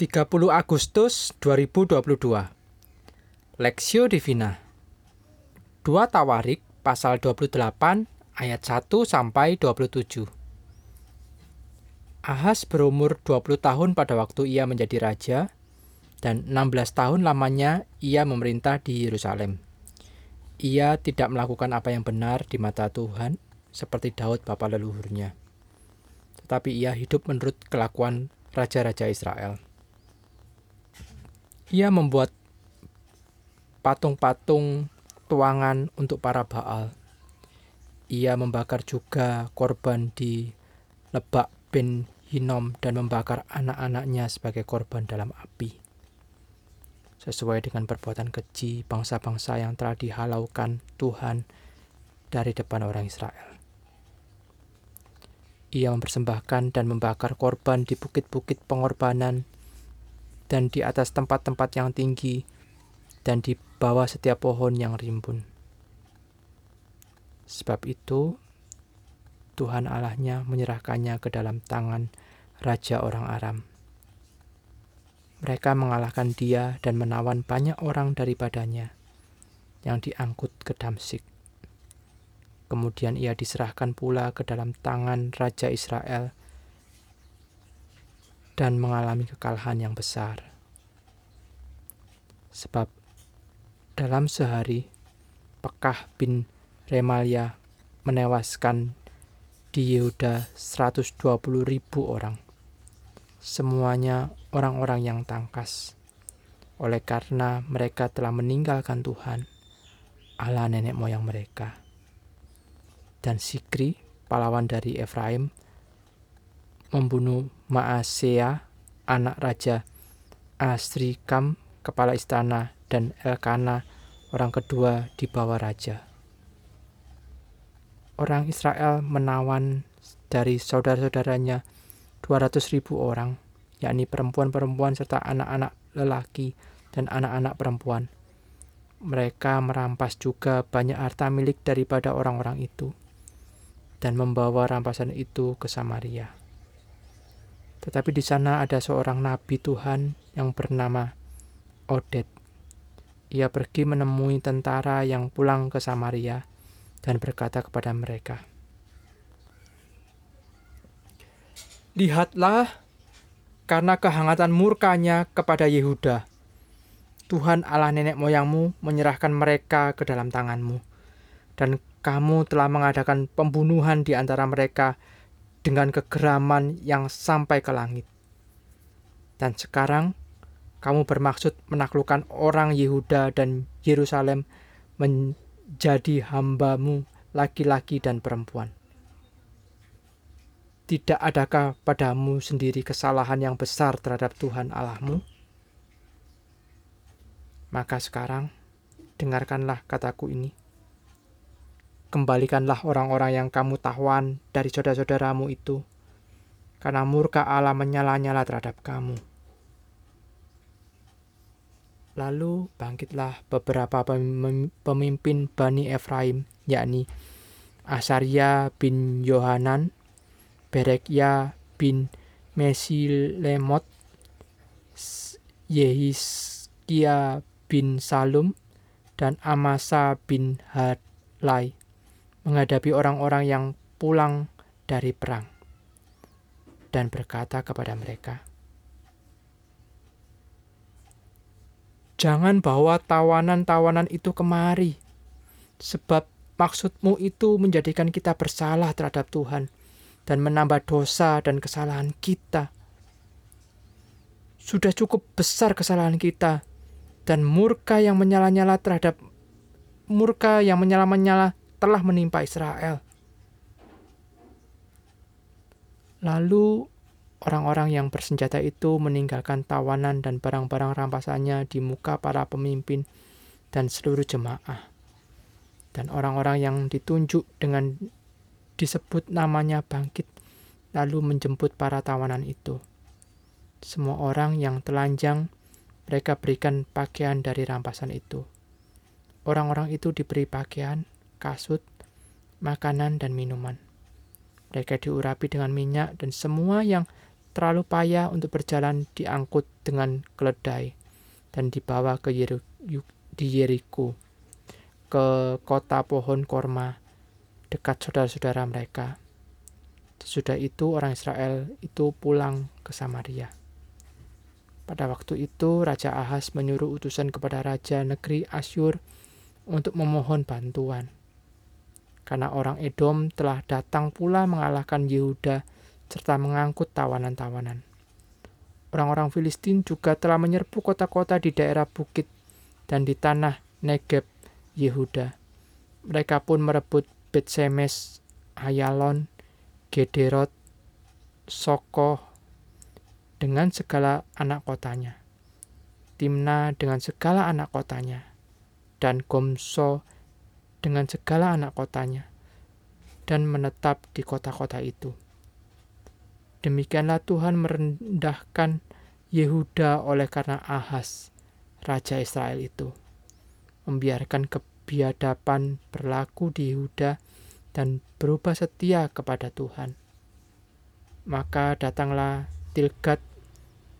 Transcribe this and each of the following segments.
30 Agustus 2022 Lexio Divina 2 Tawarik pasal 28 ayat 1 sampai 27 Ahas berumur 20 tahun pada waktu ia menjadi raja dan 16 tahun lamanya ia memerintah di Yerusalem. Ia tidak melakukan apa yang benar di mata Tuhan seperti Daud bapa leluhurnya. Tetapi ia hidup menurut kelakuan raja-raja Israel. Ia membuat patung-patung tuangan untuk para Baal. Ia membakar juga korban di Lebak bin Hinom dan membakar anak-anaknya sebagai korban dalam api. Sesuai dengan perbuatan keji bangsa-bangsa yang telah dihalaukan Tuhan dari depan orang Israel. Ia mempersembahkan dan membakar korban di bukit-bukit pengorbanan dan di atas tempat-tempat yang tinggi, dan di bawah setiap pohon yang rimbun. Sebab itu, Tuhan Allahnya menyerahkannya ke dalam tangan Raja orang Aram. Mereka mengalahkan dia dan menawan banyak orang daripadanya yang diangkut ke Damsik. Kemudian ia diserahkan pula ke dalam tangan Raja Israel dan mengalami kekalahan yang besar. Sebab dalam sehari Pekah bin Remalia menewaskan di Yehuda 120 ribu orang. Semuanya orang-orang yang tangkas. Oleh karena mereka telah meninggalkan Tuhan, Allah nenek moyang mereka. Dan Sikri, pahlawan dari Efraim, membunuh Maasea, anak Raja Asrikam, kepala istana, dan Elkana, orang kedua di bawah raja. Orang Israel menawan dari saudara-saudaranya 200 ribu orang, yakni perempuan-perempuan serta anak-anak lelaki dan anak-anak perempuan. Mereka merampas juga banyak harta milik daripada orang-orang itu dan membawa rampasan itu ke Samaria. Tetapi di sana ada seorang nabi Tuhan yang bernama Odet. Ia pergi menemui tentara yang pulang ke Samaria dan berkata kepada mereka, Lihatlah, karena kehangatan murkanya kepada Yehuda, Tuhan Allah nenek moyangmu menyerahkan mereka ke dalam tanganmu, dan kamu telah mengadakan pembunuhan di antara mereka dengan kegeraman yang sampai ke langit. Dan sekarang kamu bermaksud menaklukkan orang Yehuda dan Yerusalem menjadi hambamu laki-laki dan perempuan. Tidak adakah padamu sendiri kesalahan yang besar terhadap Tuhan Allahmu? Maka sekarang, dengarkanlah kataku ini kembalikanlah orang-orang yang kamu tawan dari saudara-saudaramu itu, karena murka Allah menyala-nyala terhadap kamu. Lalu bangkitlah beberapa pemimpin Bani Efraim, yakni Asaria bin Yohanan, Berekya bin Mesilemot, Yehiskia bin Salum, dan Amasa bin Hadlai menghadapi orang-orang yang pulang dari perang dan berkata kepada mereka, "Jangan bawa tawanan-tawanan itu kemari, sebab maksudmu itu menjadikan kita bersalah terhadap Tuhan dan menambah dosa dan kesalahan kita. Sudah cukup besar kesalahan kita, dan murka yang menyala-nyala terhadap murka yang menyala-nyala telah menimpa Israel. Lalu orang-orang yang bersenjata itu meninggalkan tawanan dan barang-barang rampasannya di muka para pemimpin dan seluruh jemaah. Dan orang-orang yang ditunjuk dengan disebut namanya bangkit, lalu menjemput para tawanan itu. Semua orang yang telanjang, mereka berikan pakaian dari rampasan itu. Orang-orang itu diberi pakaian, kasut, makanan, dan minuman. Mereka diurapi dengan minyak dan semua yang terlalu payah untuk berjalan diangkut dengan keledai dan dibawa ke Yeriko ke kota pohon korma dekat saudara-saudara mereka. Sesudah itu orang Israel itu pulang ke Samaria. Pada waktu itu Raja Ahas menyuruh utusan kepada Raja negeri Asyur untuk memohon bantuan. Karena orang Edom telah datang pula mengalahkan Yehuda serta mengangkut tawanan-tawanan. Orang-orang Filistin juga telah menyerbu kota-kota di daerah bukit dan di tanah Negeb Yehuda. Mereka pun merebut Betsemes, Ayalon, Gederot, Sokoh, dengan segala anak kotanya, Timna dengan segala anak kotanya, dan Gomso dengan segala anak kotanya, dan menetap di kota-kota itu. Demikianlah Tuhan merendahkan Yehuda oleh karena Ahas, raja Israel itu, membiarkan kebiadaban berlaku di Yehuda dan berubah setia kepada Tuhan. Maka datanglah Tilgat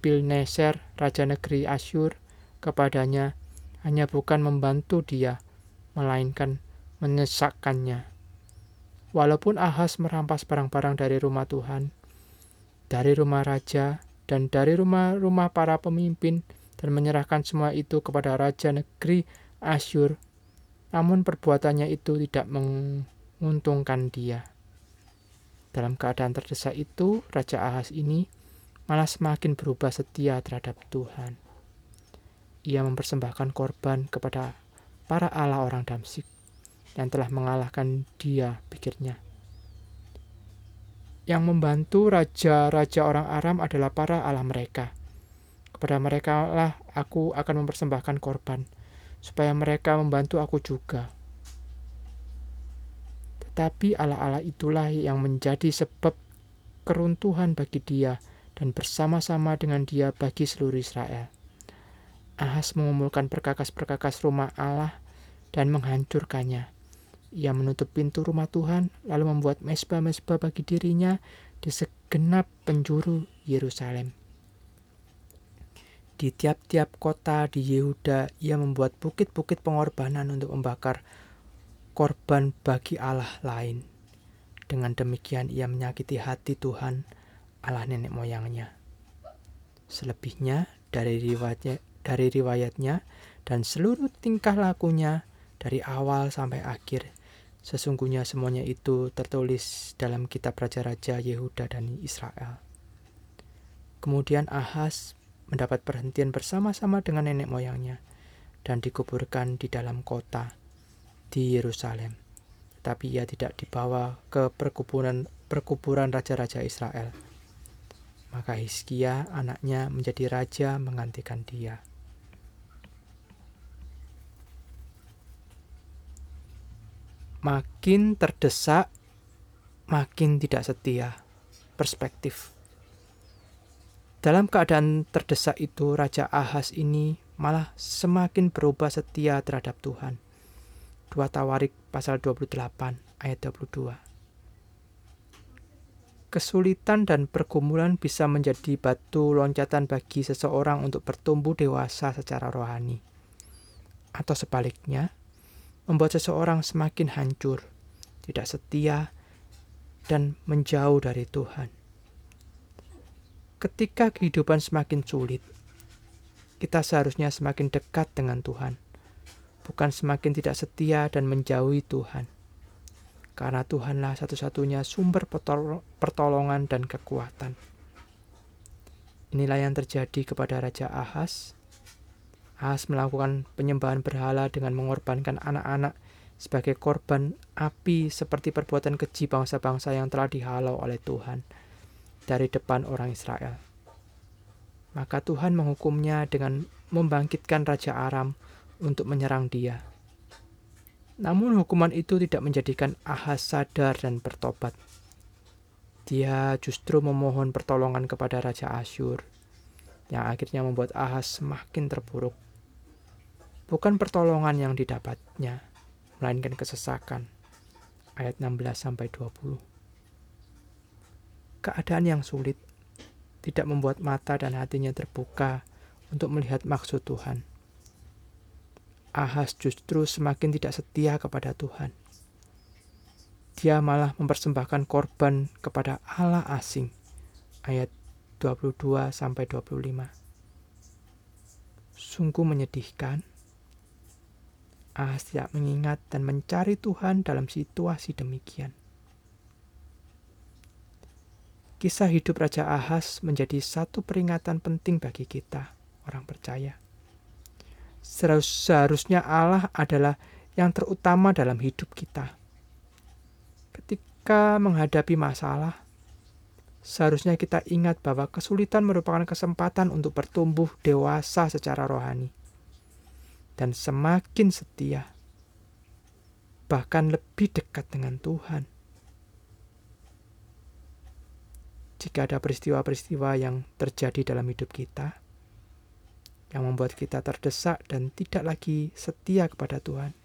Pilneser, raja negeri Asyur, kepadanya hanya bukan membantu dia, melainkan menyesakkannya. Walaupun Ahas merampas barang-barang dari rumah Tuhan, dari rumah raja, dan dari rumah-rumah para pemimpin, dan menyerahkan semua itu kepada raja negeri Asyur. Namun perbuatannya itu tidak menguntungkan dia. Dalam keadaan terdesak itu, Raja Ahas ini malah semakin berubah setia terhadap Tuhan. Ia mempersembahkan korban kepada para Allah orang Damsik yang telah mengalahkan dia, pikirnya. Yang membantu raja-raja orang Aram adalah para Allah mereka. Kepada mereka lah aku akan mempersembahkan korban, supaya mereka membantu aku juga. Tetapi Allah-Allah itulah yang menjadi sebab keruntuhan bagi dia dan bersama-sama dengan dia bagi seluruh Israel. Ahas mengumpulkan perkakas-perkakas rumah Allah dan menghancurkannya ia menutup pintu rumah Tuhan, lalu membuat mesbah-mesbah bagi dirinya di segenap penjuru Yerusalem. Di tiap-tiap kota di Yehuda, ia membuat bukit-bukit pengorbanan untuk membakar korban bagi Allah lain. Dengan demikian ia menyakiti hati Tuhan, Allah nenek moyangnya. Selebihnya dari riwayatnya, dari riwayatnya dan seluruh tingkah lakunya dari awal sampai akhir Sesungguhnya semuanya itu tertulis dalam kitab Raja-Raja Yehuda dan Israel. Kemudian Ahaz mendapat perhentian bersama-sama dengan nenek moyangnya dan dikuburkan di dalam kota di Yerusalem. Tapi ia tidak dibawa ke perkuburan perkuburan raja-raja Israel. Maka Hizkia anaknya menjadi raja menggantikan dia. Makin terdesak, makin tidak setia. Perspektif. Dalam keadaan terdesak itu, Raja Ahas ini malah semakin berubah setia terhadap Tuhan. Dua Tawarik pasal 28 ayat 22. Kesulitan dan pergumulan bisa menjadi batu loncatan bagi seseorang untuk bertumbuh dewasa secara rohani. Atau sebaliknya, membuat seseorang semakin hancur, tidak setia, dan menjauh dari Tuhan. Ketika kehidupan semakin sulit, kita seharusnya semakin dekat dengan Tuhan, bukan semakin tidak setia dan menjauhi Tuhan. Karena Tuhanlah satu-satunya sumber pertolongan dan kekuatan. Inilah yang terjadi kepada Raja Ahas Ahas melakukan penyembahan berhala dengan mengorbankan anak-anak sebagai korban api seperti perbuatan keji bangsa-bangsa yang telah dihalau oleh Tuhan dari depan orang Israel. Maka Tuhan menghukumnya dengan membangkitkan Raja Aram untuk menyerang dia. Namun hukuman itu tidak menjadikan Ahas sadar dan bertobat. Dia justru memohon pertolongan kepada Raja Asyur, yang akhirnya membuat Ahas semakin terpuruk bukan pertolongan yang didapatnya, melainkan kesesakan. Ayat 16 sampai 20. Keadaan yang sulit tidak membuat mata dan hatinya terbuka untuk melihat maksud Tuhan. Ahas justru semakin tidak setia kepada Tuhan. Dia malah mempersembahkan korban kepada Allah asing. Ayat 22 sampai 25. Sungguh menyedihkan. Ahas tidak mengingat dan mencari Tuhan dalam situasi demikian. Kisah hidup Raja Ahas menjadi satu peringatan penting bagi kita, orang percaya seharusnya Allah adalah yang terutama dalam hidup kita. Ketika menghadapi masalah, seharusnya kita ingat bahwa kesulitan merupakan kesempatan untuk bertumbuh dewasa secara rohani dan semakin setia, bahkan lebih dekat dengan Tuhan. Jika ada peristiwa-peristiwa yang terjadi dalam hidup kita, yang membuat kita terdesak dan tidak lagi setia kepada Tuhan,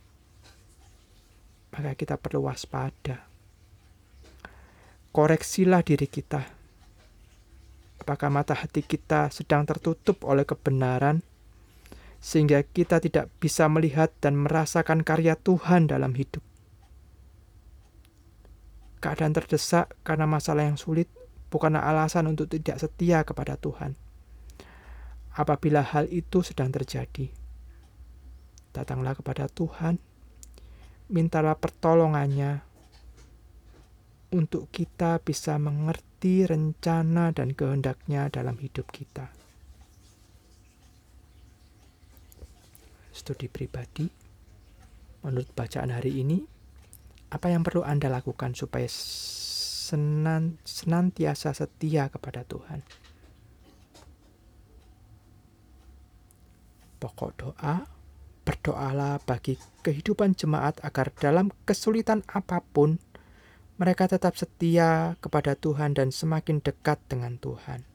maka kita perlu waspada. Koreksilah diri kita. Apakah mata hati kita sedang tertutup oleh kebenaran, sehingga kita tidak bisa melihat dan merasakan karya Tuhan dalam hidup? Keadaan terdesak karena masalah yang sulit bukanlah alasan untuk tidak setia kepada Tuhan apabila hal itu sedang terjadi. Datanglah kepada Tuhan, mintalah pertolongannya untuk kita bisa mengerti rencana dan kehendaknya dalam hidup kita. Studi pribadi, menurut bacaan hari ini, apa yang perlu Anda lakukan supaya senantiasa setia kepada Tuhan? Pokok doa, berdoalah bagi kehidupan jemaat agar dalam kesulitan apa pun mereka tetap setia kepada Tuhan dan semakin dekat dengan Tuhan.